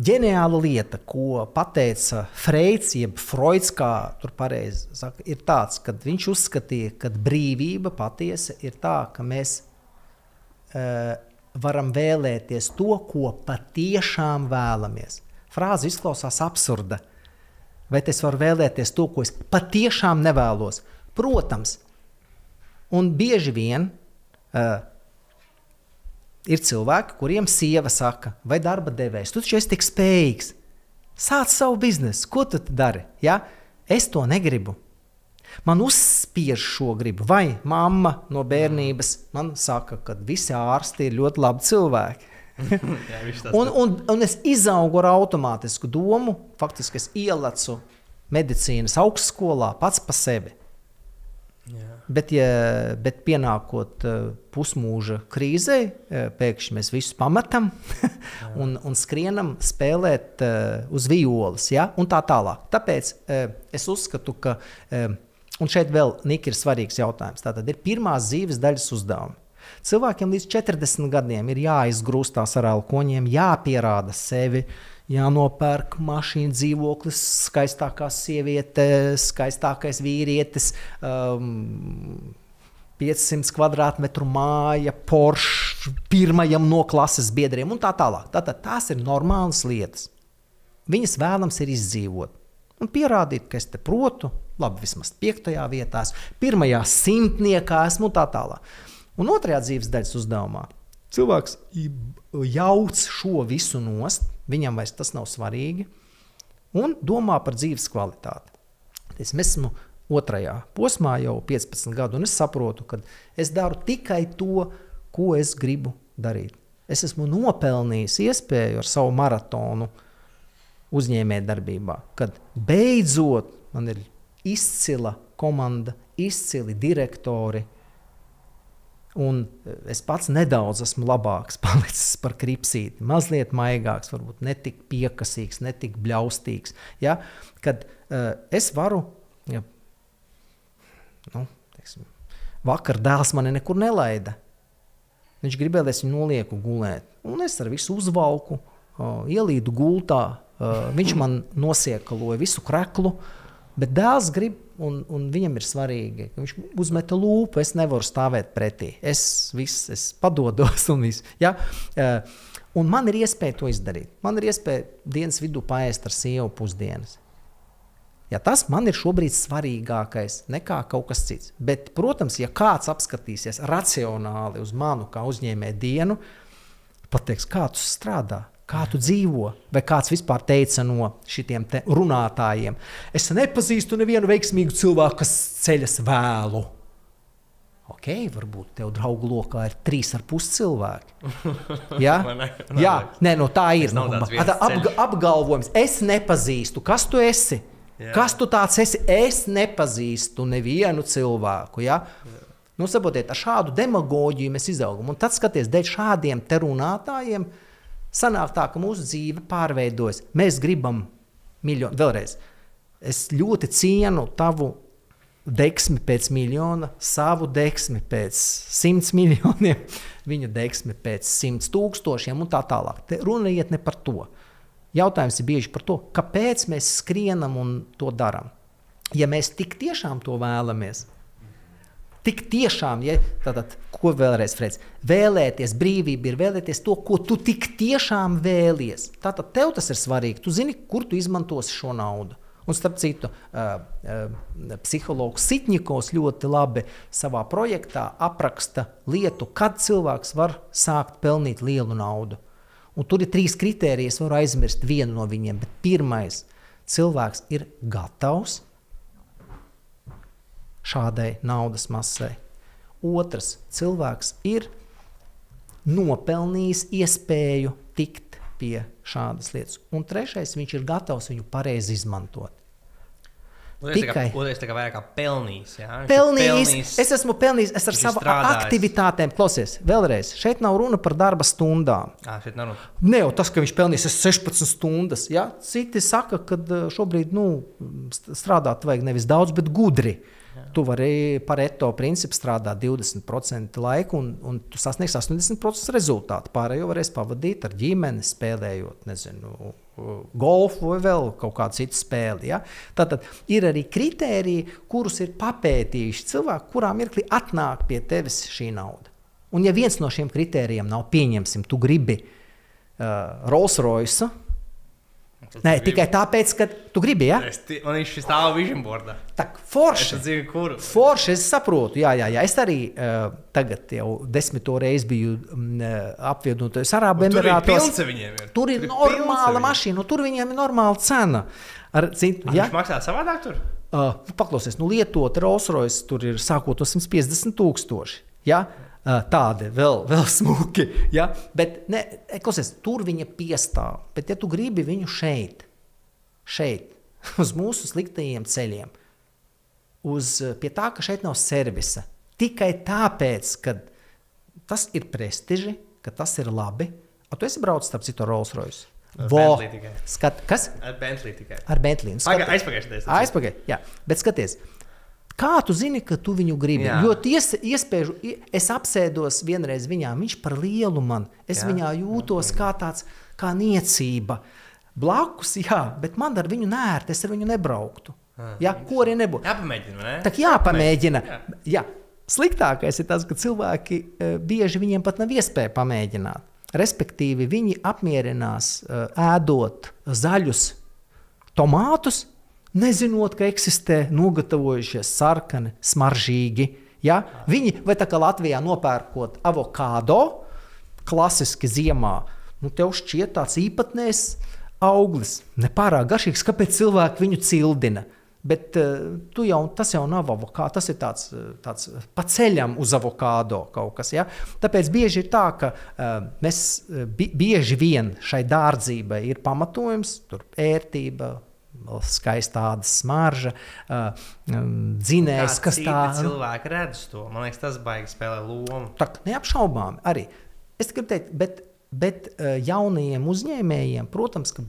ģeniāla lieta, ko pateica Freids, jeb Freuds, kā tur pareizi saka, ir tāds, ka viņš uzskatīja, ka brīvība patiesa ir tā, ka mēs uh, varam vēlēties to, ko patiešām vēlamies. Frāze izklausās absurda. Vai es varu vēlēties to, ko es patiešām nevēlos? Protams, un bieži vien uh, ir cilvēki, kuriem sieva saka, vai darba devējs, tu taču esi tik spējīgs. Sāc savu biznesu, ko tu dari? Ja? Es to negribu. Man uzspiež šo gribu, vai mamma no bērnības man saka, ka visi ārsti ir ļoti labi cilvēki. jā Un, un, un es izaugu ar automātisku domu, faktiski es ielecu medicīnas augstskolā pats par sevi. Bet, ja, bet pienākot uh, pusmūža krīzē, uh, pēkšņi mēs visus pametam un, un skrienam spēlēt uh, uz violas, ja? un tā tālāk. Tāpēc uh, es uzskatu, ka, uh, un šeit vēl Nika, ir svarīgs jautājums. Tātad ir pirmās dzīves daļas uzdevumi. Cilvēkiem līdz 40 gadiem ir jāizgrūstās ar alkoņiem, jāpierāda sevi, jānopērk mašīna, dzīvoklis, skaistākā sieviete, skaistākais vīrietis, um, 500 km2 māja, Porsche, pirmajam no klases biedriem un tā tālāk. Tātad tās ir normālas lietas. Viņas vēlams ir izdzīvot un pierādīt, ka es te protu, labi, vismaz piektajā vietā, pirmajā simtniekā esmu tā tālāk. Un otrajā dzīves daļas uzdevumā cilvēks jauc šo visu nost, viņam vairs tas nav svarīgi, un domā par dzīves kvalitāti. Es esmu otrajā posmā, jau 15 gadu, un es saprotu, ka es daru tikai to, ko es gribu darīt. Es esmu nopelnījis iespēju ar savu maratonu uzņēmējdarbībā, kad beidzot man ir izcila komanda, izcili direktori. Un eh, es pats nedaudz esmu labāks, palicis par kripsīti. Mazliet maigāks, varbūt ne tik piekasīgs, ne tik bļaustīgs. Ja? Kad uh, es varu, ja, nu, teiksim, vakar dēls mani nekur nelaida. Viņš gribēja, lai es viņu nolieku gulēt. Un es ar visu uzvalku, uh, ielīdu gultā. Uh, viņš man nosiekaloja visu kreklu. Bet dēls grib, un, un viņam ir svarīgi, ka viņš uzmeta lūpu. Es nevaru stāvēt pretī. Es, viss, es padodos, un, viss, ja? uh, un man ir iespēja to izdarīt. Man ir iespēja dienas vidū paēst ar sievu pusdienas. Ja tas man ir šobrīd svarīgākais nekā kaut kas cits. Bet, protams, ja kāds apskatīsies racionāli uz manu kā uzņēmēju dienu, pateiks, kā tu strādā, Kā tu dzīvo? Vai kāds vispār teica no šiem runātājiem? Es nepazīstu nevienu veiksmīgu cilvēku, kas ceļas vēlu. Ok, varbūt tev draugu lokā ir trīs ar pus cilvēki. Ja? ne, Jā, nē, no tā ir. Tā apga apgalvojums. Es nepazīstu, kas tu esi. Jā. Kas tu tāds esi? Es nepazīstu nevienu cilvēku. Ja? Nu, saprotiet, ar šādu demagoģiju mēs izaugam. Un tad, skatoties, dēļ šādiem te runātājiem, sanāk tā, ka mūsu dzīve pārveidojas. Mēs gribam miljonu. Vēlreiz, es ļoti cienu tavu deksmi pēc miljona, savu deksmi pēc simts miljoniem, viņa deksmi pēc simts tūkstošiem un tā tālāk. Te runa iet ne par to. Jautājums ir bieži par to, kāpēc mēs skrienam un to darām. Ja mēs tik tiešām to vēlamies, Tik tiešām, ja tātad, ko vēlreiz, Freds, vēlēties brīvību ir vēlēties to, ko tu tik tiešām vēlies. Tātad tev tas ir svarīgi. Tu zini, kur tu izmantosi šo naudu. Un starp citu, psihologs Sitņikovs ļoti labi savā projektā apraksta lietu, kad cilvēks var sākt pelnīt lielu naudu. Un tur ir trīs kritēriji, es varu aizmirst vienu no viņiem, pirmais - cilvēks ir gatavs šādai naudas masai. Otrs cilvēks ir nopelnījis iespēju tikt pie šādas lietas. Un trešais, viņš ir gatavs viņu pareizi izmantot. Tikai. Otrais tā kā vairāk kā pelnījis. Jā? Ir Pelnījis, es esmu pelnījis, es ar strādājis. aktivitātēm, klausies, vēlreiz, šeit nav runa par darba stundām. Ā, šeit nav runa. Ne jau tas, ka viņš pelnīs 16 stundas. Ja? Citi saka, ka šobrīd nu, st- strādāt vajag nevis daudz, bet gudri. Jā. Tu vari par eto principu strādāt 20% laika, un, un tu sasniegsi 80% rezultātu. Pārējo varēs pavadīt ar ģimeni, spēlējot, nezinu, golfu vai vēl kaut kādu citu spēli. Ja? Tātad ir arī kritēriji, kurus ir papētījuši cilvēki, kurā mirklī atnāk pie tevis šī nauda. Un, ja viens no šiem kritērijiem nav pieņemsim, tu gribi uh, Rolls Royce. Nē, tikai tāpēc, ka tu gribi, ja? Es, man viņš stāv vision boardā. Tā Es forši. zinu, kuru. Forši, es saprotu, jā, jā, jā. Es arī uh, tagad jau desmito reizi biju mm, apvienotajos Arābu Tur ir Emirātos. ar viņiem. Ir. Tur ir pilns ar normāla mašīna, tur viņiem ir normāla cena. Ar citu, Ja? ja? Viņš maksā savādāk tur. Uh, paklausies, nu, lietot Rolls Royce, tur ir sākot no 150 tūkstoši. Ja? Uh, tādi vēl, vēl smuki. Ja? Bet, ne, klausies, tur viņa piestāv. Bet, ja tu gribi viņu šeit, šeit, uz mūsu sliktajiem ceļiem, uz, uh, pie tā, ka šeit nav servisa, tikai tāpēc, ka tas ir prestiži, ka tas ir labi. A, tu esi braucis starp citu Rolls Royce. Vo, skat, kas? Ar Bentley tikai. Ar Bentley. Paga- Aizpagājušajā reizē. Aizpakaļ, jā. Bet skaties, kā tu zini, ka tu viņu gribi? Jā. Jo ties, iespēju, es apsēdos vienreiz viņā, viņš par lielu man. Es Jā. viņā jūtos kā tāds, kā niecība. Blakus, jā, bet man ar viņu nērti, es ar viņu nebrauktu. Jā, ko arī nebūtu. Jāpamēģina, ne? Tā jāpamēģina. Jā. Jā. Sliktākais ir tas, ka cilvēki eh, bieži viņiem pat nav iespēja pamēģināt. Respektīvi, viņi apmierinās eh, ēdot zaļus tomātus, nezinot, ka eksistē nogatavojušies sarkani, smaržīgi. Ja? Viņi vai tā kā Latvijā nopērkot avokado, klasiski ziemā, nu tev šķiet tāds īpatnējs auglis, nepārāk garšīgs, kāpēc cilvēki viņu cildina. Bet uh, jau, tas jau nav avokāds, tas ir tāds, eh, tāds pa ceļam uz avokādo kaut kas. Ja? Tāpēc bieži ir tā, ka uh, mēs bi bieži vien šai dārdzībai ir pamatojums, tur ērtība, vēl skaista tāda smarža, uh, dzinējs, Kā kas citi tāds - Cilvēki redz to. Man liekas, tas baigi spēlē lomu. Tā neapšaubāmi arī. Es gribu teikt, bet, bet eh, jaunajiem uzņēmējiem, protams, ka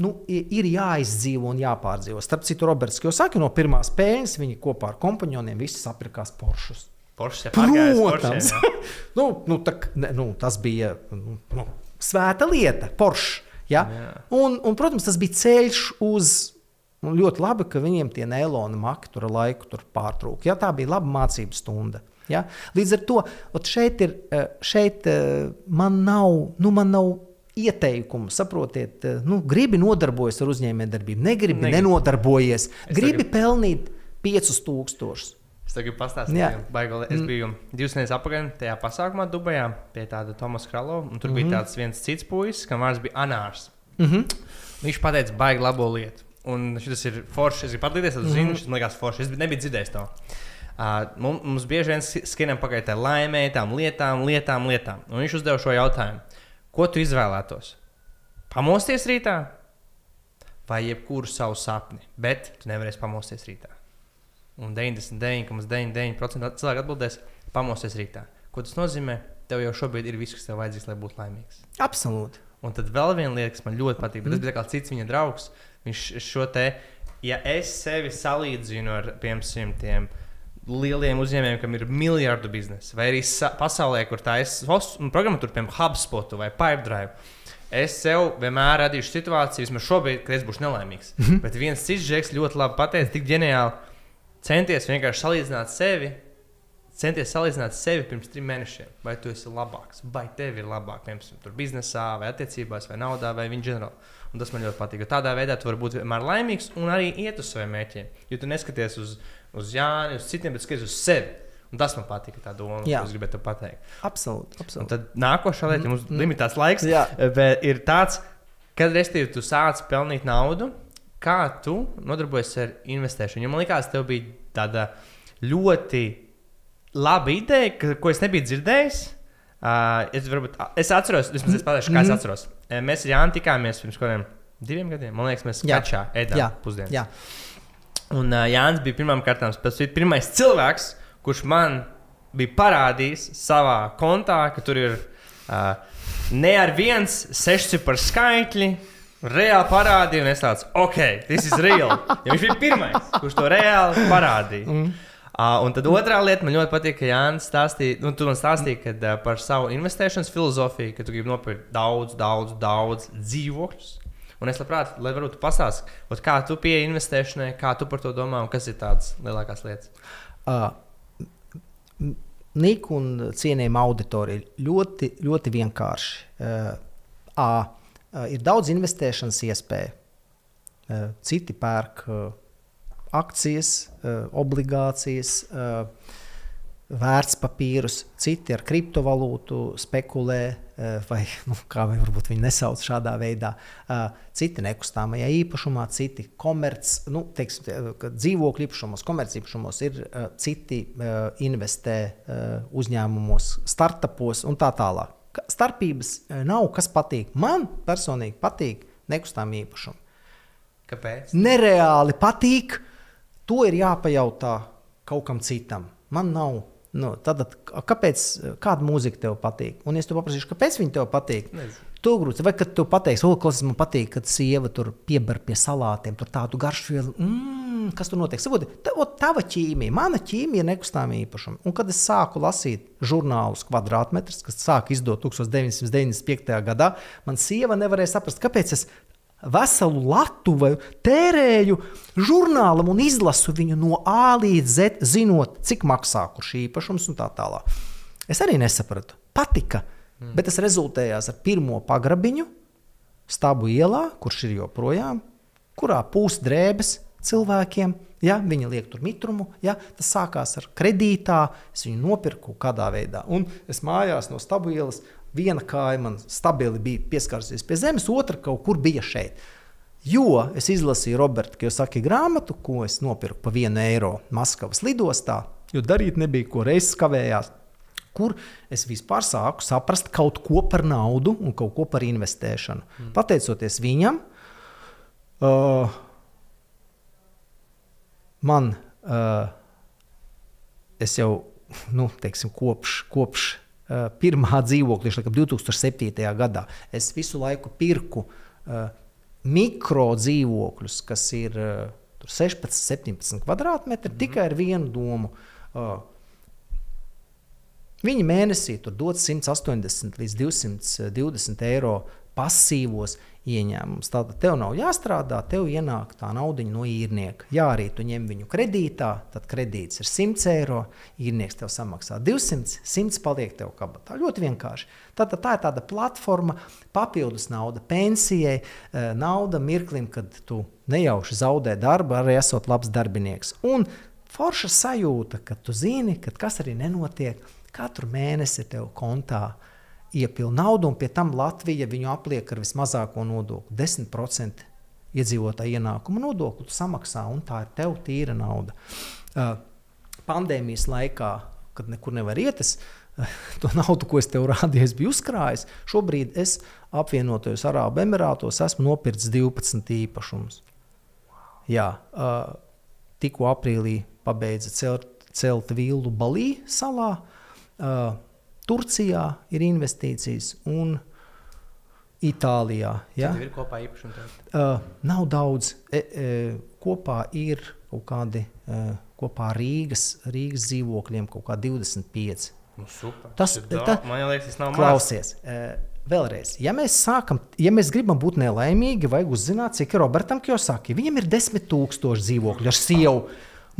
nu, ir jāizdzīvo un jāpārdzīvo. Starp citu, Roberts Kjosaki no pirmās peļņas, viņi kopā ar kompanioniem visi sapirkās Poršus. Pārgājis Protams, Poršē, nu, nu, tak, ne, nu, tas bija nu, nu, svēta lieta, Porsche. Ja? Jā. Un, un, protams, tas bija ceļš uz. Un ļoti labi, ka viņiem tie neiloni maki tur laiku tur pārtrūka. Ja? Tā bija laba mācību stunda. Ja? Līdz ar to šeit, ir, eh, šeit eh, man nav, nu, man nav ieteikumu. Saprotiet, eh, nu, gribi nodarboties ar uzņēmējdarbību, negribi, Negribi. nenodarbojies. Es Gribi tagad- pelnīt 5000. Es tagad pastāstīju, Jā. Baigali, es biju divas nedēļas atpakaļ tajā pasākumā Dubajā pie tāda Tomasa Kralo. un Tur mm -hmm. bija tāds viens cits puisis, kam vārds bija Anārs. Mm -hmm. Viņš pateica, baigi labo lietu. Un šis ir foršs. Es gribu padalīties, es zinu, šis man liekas foršs. Es nebiju dzirdējis to. Uh, mums, mums bieži vien sk- skrienam pakaļ tā laimē, tām lietām, lietām, lietām. Un viņš uzdeva šo jautājumu. Ko tu izvēlētos? Pamosties rītā vai jebkuru savu sapni, bet tu nevarēsi pamosties rītā. Un 99,99% cilvēku atbildēs, pamosties rītā. Ko tas nozīmē? Tev jau šobrīd ir viss, kas tev vajadzīgs, lai būtu laimīgs. Absolūti. Un tad vēl viena lieta, kas man ļoti patīk, bet tas bija kā cits viņa draugs. Viņš šo te, ja es sevi salīdzinu ar, piemēram, tiem lieliem uzņēmējiem, kam ir miljardu biznesa, vai arī sa- pasaulē, kur tā ir programmatūra, piemēram, HubSpot vai Pipedrive. Es sev vienmēr radīšu situāciju, vismaz šobrīd, kad es būšu nelaimīgs. Mm -hmm. Bet viens cits žeks ļoti labi pateica, tik ģeniāli centies vienkārši salīdzināt sevi. Centies salīdzināt sevi pirms trim mēnešiem. Vai tu esi labāks, vai tev ir labāk, piemēram, biznesā, vai attiecībās, vai naudā, vai viņa ģenerāli. Un tas man ļoti patīk. Tādā veidā tu vari būt vienmēr laimīgs un arī iet uz saviem mērķiem. Jo tu neskaties uz, uz Jāni, uz citiem, bet skaties uz sevi. Un tas man patīk, tā doma, Jā. ko es gribēju te pateikt. Absolūti. Un absolūti. tad nākošā lieta, ja mums ir limitēts laiks, Jā. bet ir tāds, kad restīvi, tu sāc pelnīt naudu, kā tu nodarbojies ar investēšanu. Jo man liekas, tev bija tāda ļoti laba ideja, ka, ko es nebiju dzirdējis. Uh, es, varbūt, es atceros, vismaz es pateikšu, kā es atceros. Eh, Mēs ar Jānu tikāmies pirms kādiem diviem gadiem. Man liekas, mēs skačā ēdām pusdienas. Jā. Un uh, Jānis bija pirmām kārtām pirmais cilvēks, kurš man bija parādījis savā kontā, ka tur ir uh, ne ar viens sešciparu skaitļi. Reāli parādīja, un es tāds, ok, tas ir reāli. Jo viņš bija pirmais, kurš to reāli parādīja. Mm. Uh, un tad otrā lieta, man ļoti patīk, ka Jānis stāstīja, nu, tu man stāstīji kad, uh, par savu investēšanas filozofiju, ka tu gribi nopirkt daudz, daudz, daudz dzīvokļus. Un es labprāt, lai varbūt pastāstītu, kā tu pieeji investēšanai, kā tu par to domā un kas ir tādas lielākās lietas. Uh, Nika un cienījama auditorija ļoti, ļoti vienkārši. Uh, uh, ir daudz investēšanas iespēju. Uh, citi pērk uh, akcijas, uh, obligācijas, uh, vērtspapīrus, citi ar kriptovalūtu spekulē, uh, vai nu, kā vai varbūt viņi nesauc šādā veidā. Uh, citi nekustamajā īpašumā, citi komerc, nu, teiksim, dzīvokļu īpašumos, komercīpašumos ir uh, citi uh, investē uh, uzņēmumos, startupos un tā tālāk. Starpības uh, nav, kas patīk. Man personīgi patīk nekustamie īpašumi Kāpēc? nereāli patīk, to ir jāpajautā kaut kam citam. Man nav. Nu, tad, kāpēc, kāda mūzika tev patīk? Un es te paprasīšu, kāpēc viņa tev patīk? Tu grūti, vai kad tu pateiksi, o, kas man patīk, kad sieva tur piebar pie salātiem, tur tādu garšu vielu. Mm, kas tur notiek? Savodi, ot, tava ķīmija, mana ķīmija ir nekustamā īpašuma. Un kad es sāku lasīt žurnālus kvadrātmetrus, kas sāka izdot 1995. gadā, man sieva nevarēja saprast, kāpēc es veselu latuvu tērēju žurnālam un izlasu viņu no A līdz Z, zinot, cik maksā kurš īpašums un tā tālāk. Es arī nesapratu. Patika, mm. bet tas rezultējās ar pirmo pagrabiņu, stāvu ielā, kurš ir joprojām, kurā pūst drēbes cilvēkiem. Ja, viņi liek tur mitrumu, ja, tas sākās ar kredītā, es viņu nopirku kādā veidā. Un es mājās no stabu ielas viena kāja man stabili bija pieskārusies pie zemes, otra kaut kur bija šeit. Jo es izlasīju Roberta Kiyosaki grāmatu, ko es nopirku par vienu eiro Maskavas lidostā, jo darīt nebija ko reizes kavējās. Kur es vispār sāku saprast kaut ko par naudu un kaut ko par investēšanu. Mm. Pateicoties viņam, uh, man, uh, es jau nu, teiksim, kopš, kopš pirmā dzīvokļa, laikam 2007. gadā, es visu laiku pirku uh, mikro dzīvokļus, kas ir uh, 16, 17 kvadrātmetri, mm. tikai ar vienu domu. Uh, Viņi mēnesī dod 180 līdz 220 eiro pasīvos ieņēmumus. Tātad tev nav jāstrādā, tev ienāk tā nauda no īrnieka. Ja arī tu ņem viņu kredītā, tad kredīts ir 100 eiro, īrnieks tev samaksā 200, 100 paliek tev kabatā. Ļoti vienkārši. Tātad tā ir tāda platforma, papildus nauda pensijai, eh, nauda mirklim, kad tu nejauši zaudē darbu, arī esot labs darbinieks. Un forša sajūta, ka tu zini, ka kas arī nenotiek. Katru mēnesi tev kontā iepilna naudu, un pie tam Latvija viņu apliek ar vismazāko nodokli - 10% iedzīvotāju ienākuma nodokli samaksā, un tā ir tev tīra nauda. Uh, pandēmijas laikā, kad nekur nevar iet, es to naudu, ko es tev rādīju, biju uzkrājis. Šobrīd es apvienotajos Arābu Emirātos esmu nopircis 12 īpašumus. Jā, uh, tikko aprīlī pabeidza celt, celt vilnu Balī salā. Uh, Turcijā ir investīcijas un Itālijā. Ja? Tur ir kopā īpašumi. Uh, nav daudz. E, e, kopā ir kaut kādi uh, kopā Rīgas, Rīgas dzīvokļiem kaut kā 25. Nu, super. Tas ir daudz. Man liekas, tas nav maz. Klausies, uh, vēlreiz, ja mēs sākam, ja mēs gribam būt nelaimīgi, vajag uzzināt, cik ir Robertam Kjosaki. Viņam ir 10,000 dzīvokļu ar sievu.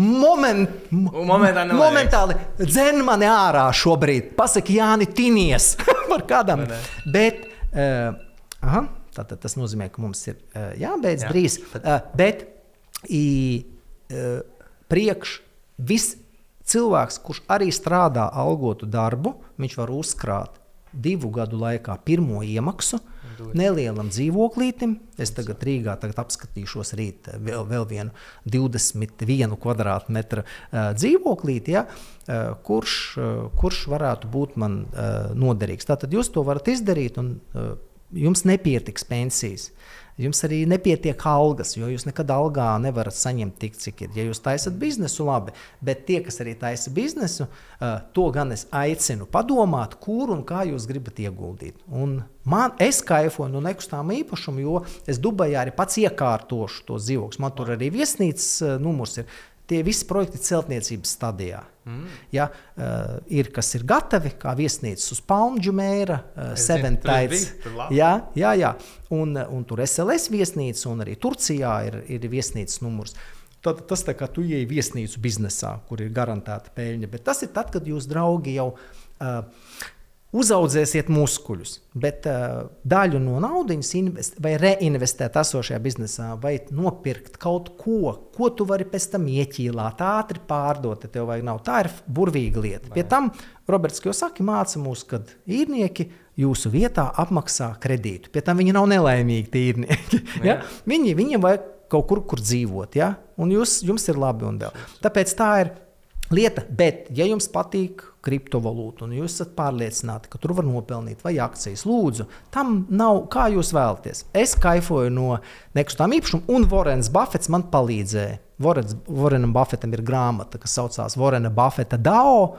Moment, Un momentā nevajag. momentāli dzen mani ārā šobrīd. Pasaki, Jāni, tinies par kādam. Bet, uh, aha, tātad tas nozīmē, ka mums ir uh, jābeidz Jā. Jā. drīz. Uh, bet i, uh, priekš viss cilvēks, kurš arī strādā algotu darbu, viņš var uzkrāt divu gadu laikā pirmo iemaksu nelielam dzīvoklītim. Es tagad Rīgā tagad apskatīšos rīt eh, vēl, vēl vienu 21 kvadrātmetru uh, dzīvoklīti, ja, uh, kurš, kurš varētu būt man noderīgs. Tātad jūs to varat izdarīt, un jums nepietiks pensijas. Jums arī nepietiek algas, jo jūs nekad algā nevarat saņemt tik, cik ir. Ja jūs taisat biznesu, labi, bet tie, kas arī taisa biznesu, to gan es aicinu padomāt, kur un kā jūs gribat ieguldīt. Un man, es kaifoju no nekustamā īpašuma, jo es Dubajā arī pats iekārtošu to dzīvokli. Man tur arī viesnīcas numurs ir. Tie visi projekti ir celtniecības stadijā. Mm. Ja, uh, ir kas ir gatavi, kā viesnīcas uz Palmģu mēra, uh, Seventaits. Jā, jā, jā. Un, un tur SLS viesnīca, un arī Turcijā ir, ir viesnīcas numurs. Tad, tas tā kā tu ieej viesnīcu biznesā, kur ir garantēta peļņa. Bet tas ir tad, kad jūs draugi jau uh, uzaudzēsiet muskuļus, bet uh, daļu no naudas invest, vai reinvestēt esošajā biznesā, vai nopirkt kaut ko, ko tu vari pēc tam ieķīlāt, ātri pārdot, ja tev vajag nav. Tā ir burvīga lieta. Pie tam Roberts Kjosaki māca mūs, ka īrnieki jūsu vietā apmaksā kredītu. Pie tam viņi nav nelaimīgi, tie īrnieki. ja? viņi, viņiem vajag kaut kur, kur dzīvot, ja? un jūs, jums ir labi un vēl. Tāpēc tā ir lieta, bet, ja jums patīk kriptovalūta, un jūs esat pārliecināti, ka tur var nopelnīt, vai akcijas, lūdzu, tam nav kā jūs vēlaties. Es kaifoju no nekustamā īpašuma, un Vorens Buffets man palīdzēja. Vorens, Vorenam Buffetam ir grāmata, kas saucās Vorena Buffeta DAO.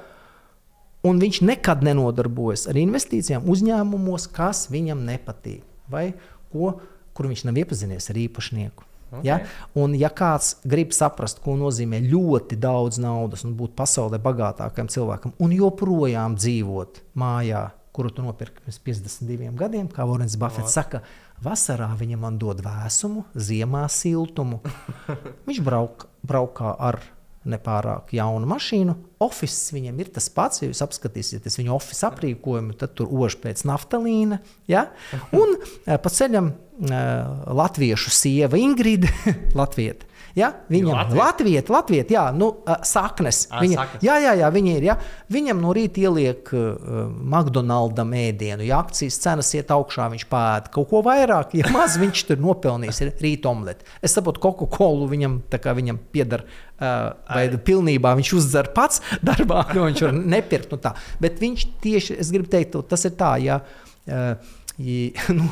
Un viņš nekad nenodarbojas ar investīcijām uzņēmumos, kas viņam nepatīk, vai ko, kur viņš nav iepazinies ar īpašnieku. Okay. Ja? Un, ja kāds grib saprast, ko nozīmē ļoti daudz naudas un būt pasaulē bagātākam cilvēkam, un joprojām dzīvot mājā, kuru tu nopirki pirms 52 gadiem, kā Vorens Buffets saka, vasarā viņam man dod vēsumu, ziemā siltumu. Viņš brauk, braukā ar nepārāk jaunu mašīnu. Oficiāls viņam ir tas pats, ja jūs apskatīsieties viņa oficiālu aprīkojumu, tad tur ož pēc naftalīna. Ja? Un eh, pa ceļam eh, latviešu sieva Ingrida, Latvieta. Ja? Viņam ir Latvijas, Latvijas, jā, nu, saknes. Ā, Viņa, saknes. jā, jā, jā, viņi ir. Ja? Viņam no rīta ieliek uh, McDonald's ēdienu, ja akcijas cenas iet augšā, viņš pēta kaut ko vairāk. Ja maz viņš tur nopelnīs, rīta omlete. Es saprotu, Coca-Cola viņam, viņam pieder, uh, vai pilnībā viņš uzdzer pats darbā, jo viņš var nepirkt. Nu tā. Bet viņš tieši, es gribu teikt, tas ir tā, ja. Uh, I, nu,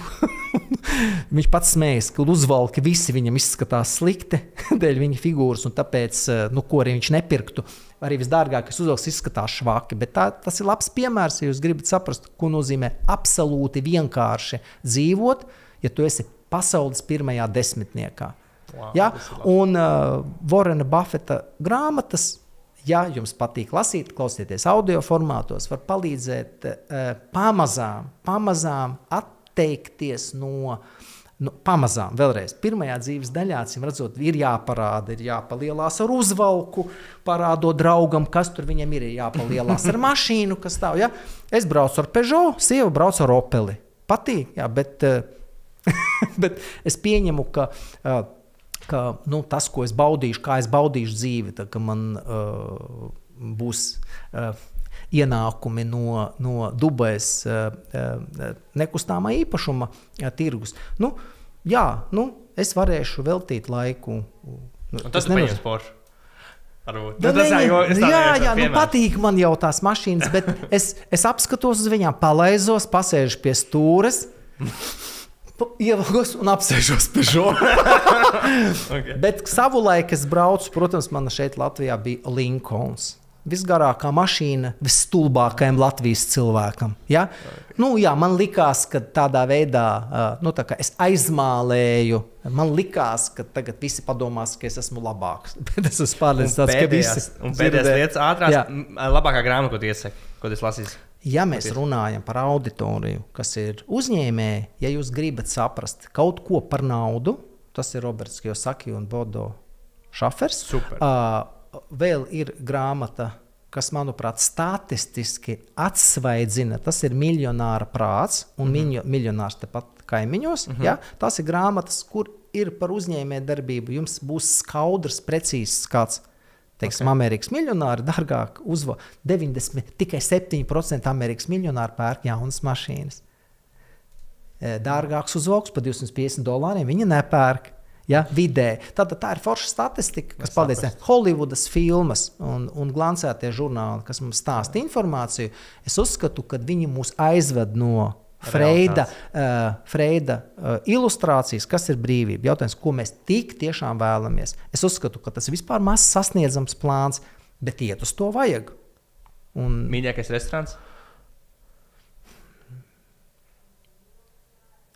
viņš pats smējas, ka uzvalki visi viņam izskatās slikti dēļ viņa figūras, un tāpēc, eh, nu, ko arī viņš nepirktu, arī visdārgākais uzvalks izskatās švaki. Bet tā, tas ir labs piemērs, ja jūs gribat saprast, ko nozīmē absolūti vienkārši dzīvot, ja tu esi pasaules pirmajā desmitniekā. Wow, ja? Un uh, Vorena Buffeta grāmatas. Ja jums patīk lasīt, klausieties audio formātos, var palīdzēt uh, pamazām, pamazām atteikties no, no pamazām. Vēlreiz, pirmajā dzīves daļā, acīm redzot, ir jāparāda, ir jāpalielās ar uzvalku, parādot draugam, kas tur viņam ir, ir jāpalielās ar mašīnu, kas stāv. Ja? Es braucu ar Peugeot, sieva brauc ar Opeli. Patīk, jā, bet, uh, bet es pieņemu, ka. Uh, ka nu, tas, ko es baudīšu, kā es baudīšu dzīvi, tad, man uh, būs. Uh, Ienākumi no, no Dubajas uh, uh, nekustamā īpašuma uh, tirgus. Nu, jā, nu, es varēšu veltīt laiku. Nu, tas Porsche. Varbūt. Da, nu, tas ir jau jā, jā, jā nu, patīk man jau tās mašīnas, bet es, es apskatos uz viņām, palaizos, pasēžu pie stūres. Ievaļos un apsēžos pie žoga. okay. Bet savulaik es braucu, protams, man šeit Latvijā bija Linkolns. Visgarākā mašīna visstulbākajam Latvijas cilvēkam. Ja? Nu, jā, man likās, ka tādā veidā nu, tā es aizmālēju. Man likās, ka tagad visi padomās, ka es esmu labāks. Bet es esmu pārliecināts, ka visi ir pēdējās lietas, ātrās, jā. labākā grāmata, ko tu iesaki, ko tu lasīsi. Ja mēs runājam par auditoriju, kas ir uzņēmēji, ja jūs gribat saprast kaut ko par naudu, tas ir Roberts Kiyosaki un Bodo Šafers. Super. Uh, vēl ir grāmata, kas, manuprāt, statistiski atsvaidzina. Tas ir miljonāra prāts un mm -hmm. miljonārs tepat kaimiņos. Mm -hmm. ja? Tas ir grāmatas, kur ir par uzņēmējdarbību. Jums būs skaudrs, precīzs skats Teiksim, okay. Amerikas miljonāri dārgāk uzvada 90, tikai 7% Amerikas miljonāri pērk jaunas mašīnas. E, dārgāks uzvalks par 250 dolāriem viņi nepērk. Ja, vidē. Tad, tā ir forša statistika, kas palīdz Holivudas filmas un, un glancētie žurnāli, kas mums stāsta informāciju. Es uzskatu, ka viņi mūs aizved no Freida, uh, Freida uh, ilustrācijas, kas ir brīvība. Jautājums, ko mēs tik tiešām vēlamies. Es uzskatu, ka tas ir vispār maz sasniedzams plāns, bet iet uz to vajag. Un... Mīļākais restorāns?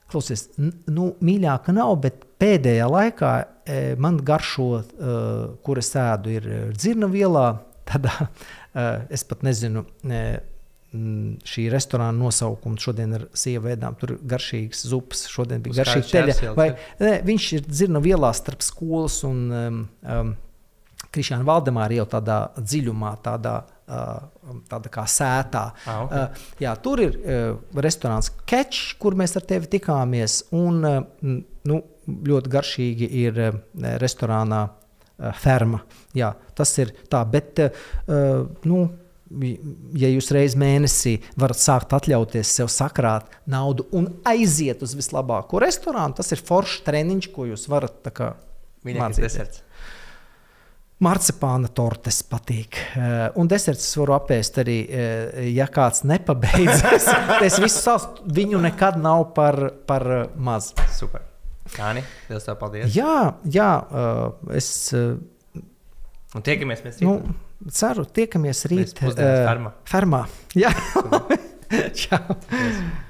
Klausies, nu, mīļāka nav, bet pēdējā laikā e, man garšo, e, kur es ēdu, ir dzirna vielā. Tādā, e, es pat nezinu, e, šī restorāna nosaukums šodien ir sieva ēdām. Tur ir garšīgs zupas, šodien bija garšīga teļa. Vai, ne, viņš ir dzirna vielā starp skolas un um, um, Krišāna Valdemāra jau tādā dziļumā, tādā, uh, tādā kā sētā. Ah, okay. uh, jā, tur ir uh, restorāns Catch, kur mēs ar tevi tikāmies. Un, uh, nu, ļoti garšīgi ir uh, restorānā uh, Ferma. Jā, tas ir tā, bet uh, nu, ja jūs reizē mēnesī varat sākt atļauties sev sakrāt naudu un aiziet uz vislabāko restorānu, tas ir foršs treniņš, ko jūs varat mācīties. Marcipāna tortes patīk. Uh, un deserts es varu apēst arī, uh, ja kāds nepabeidzas. es visu savu, viņu nekad nav par, par maz. Super. Kāni, Dievs tev paldies. Jā, jā uh, es. Uh, un tiekamies mēs. Nu, ceru, tiekamies rīt uh, fermā. fermā. Jā, čau. Yes.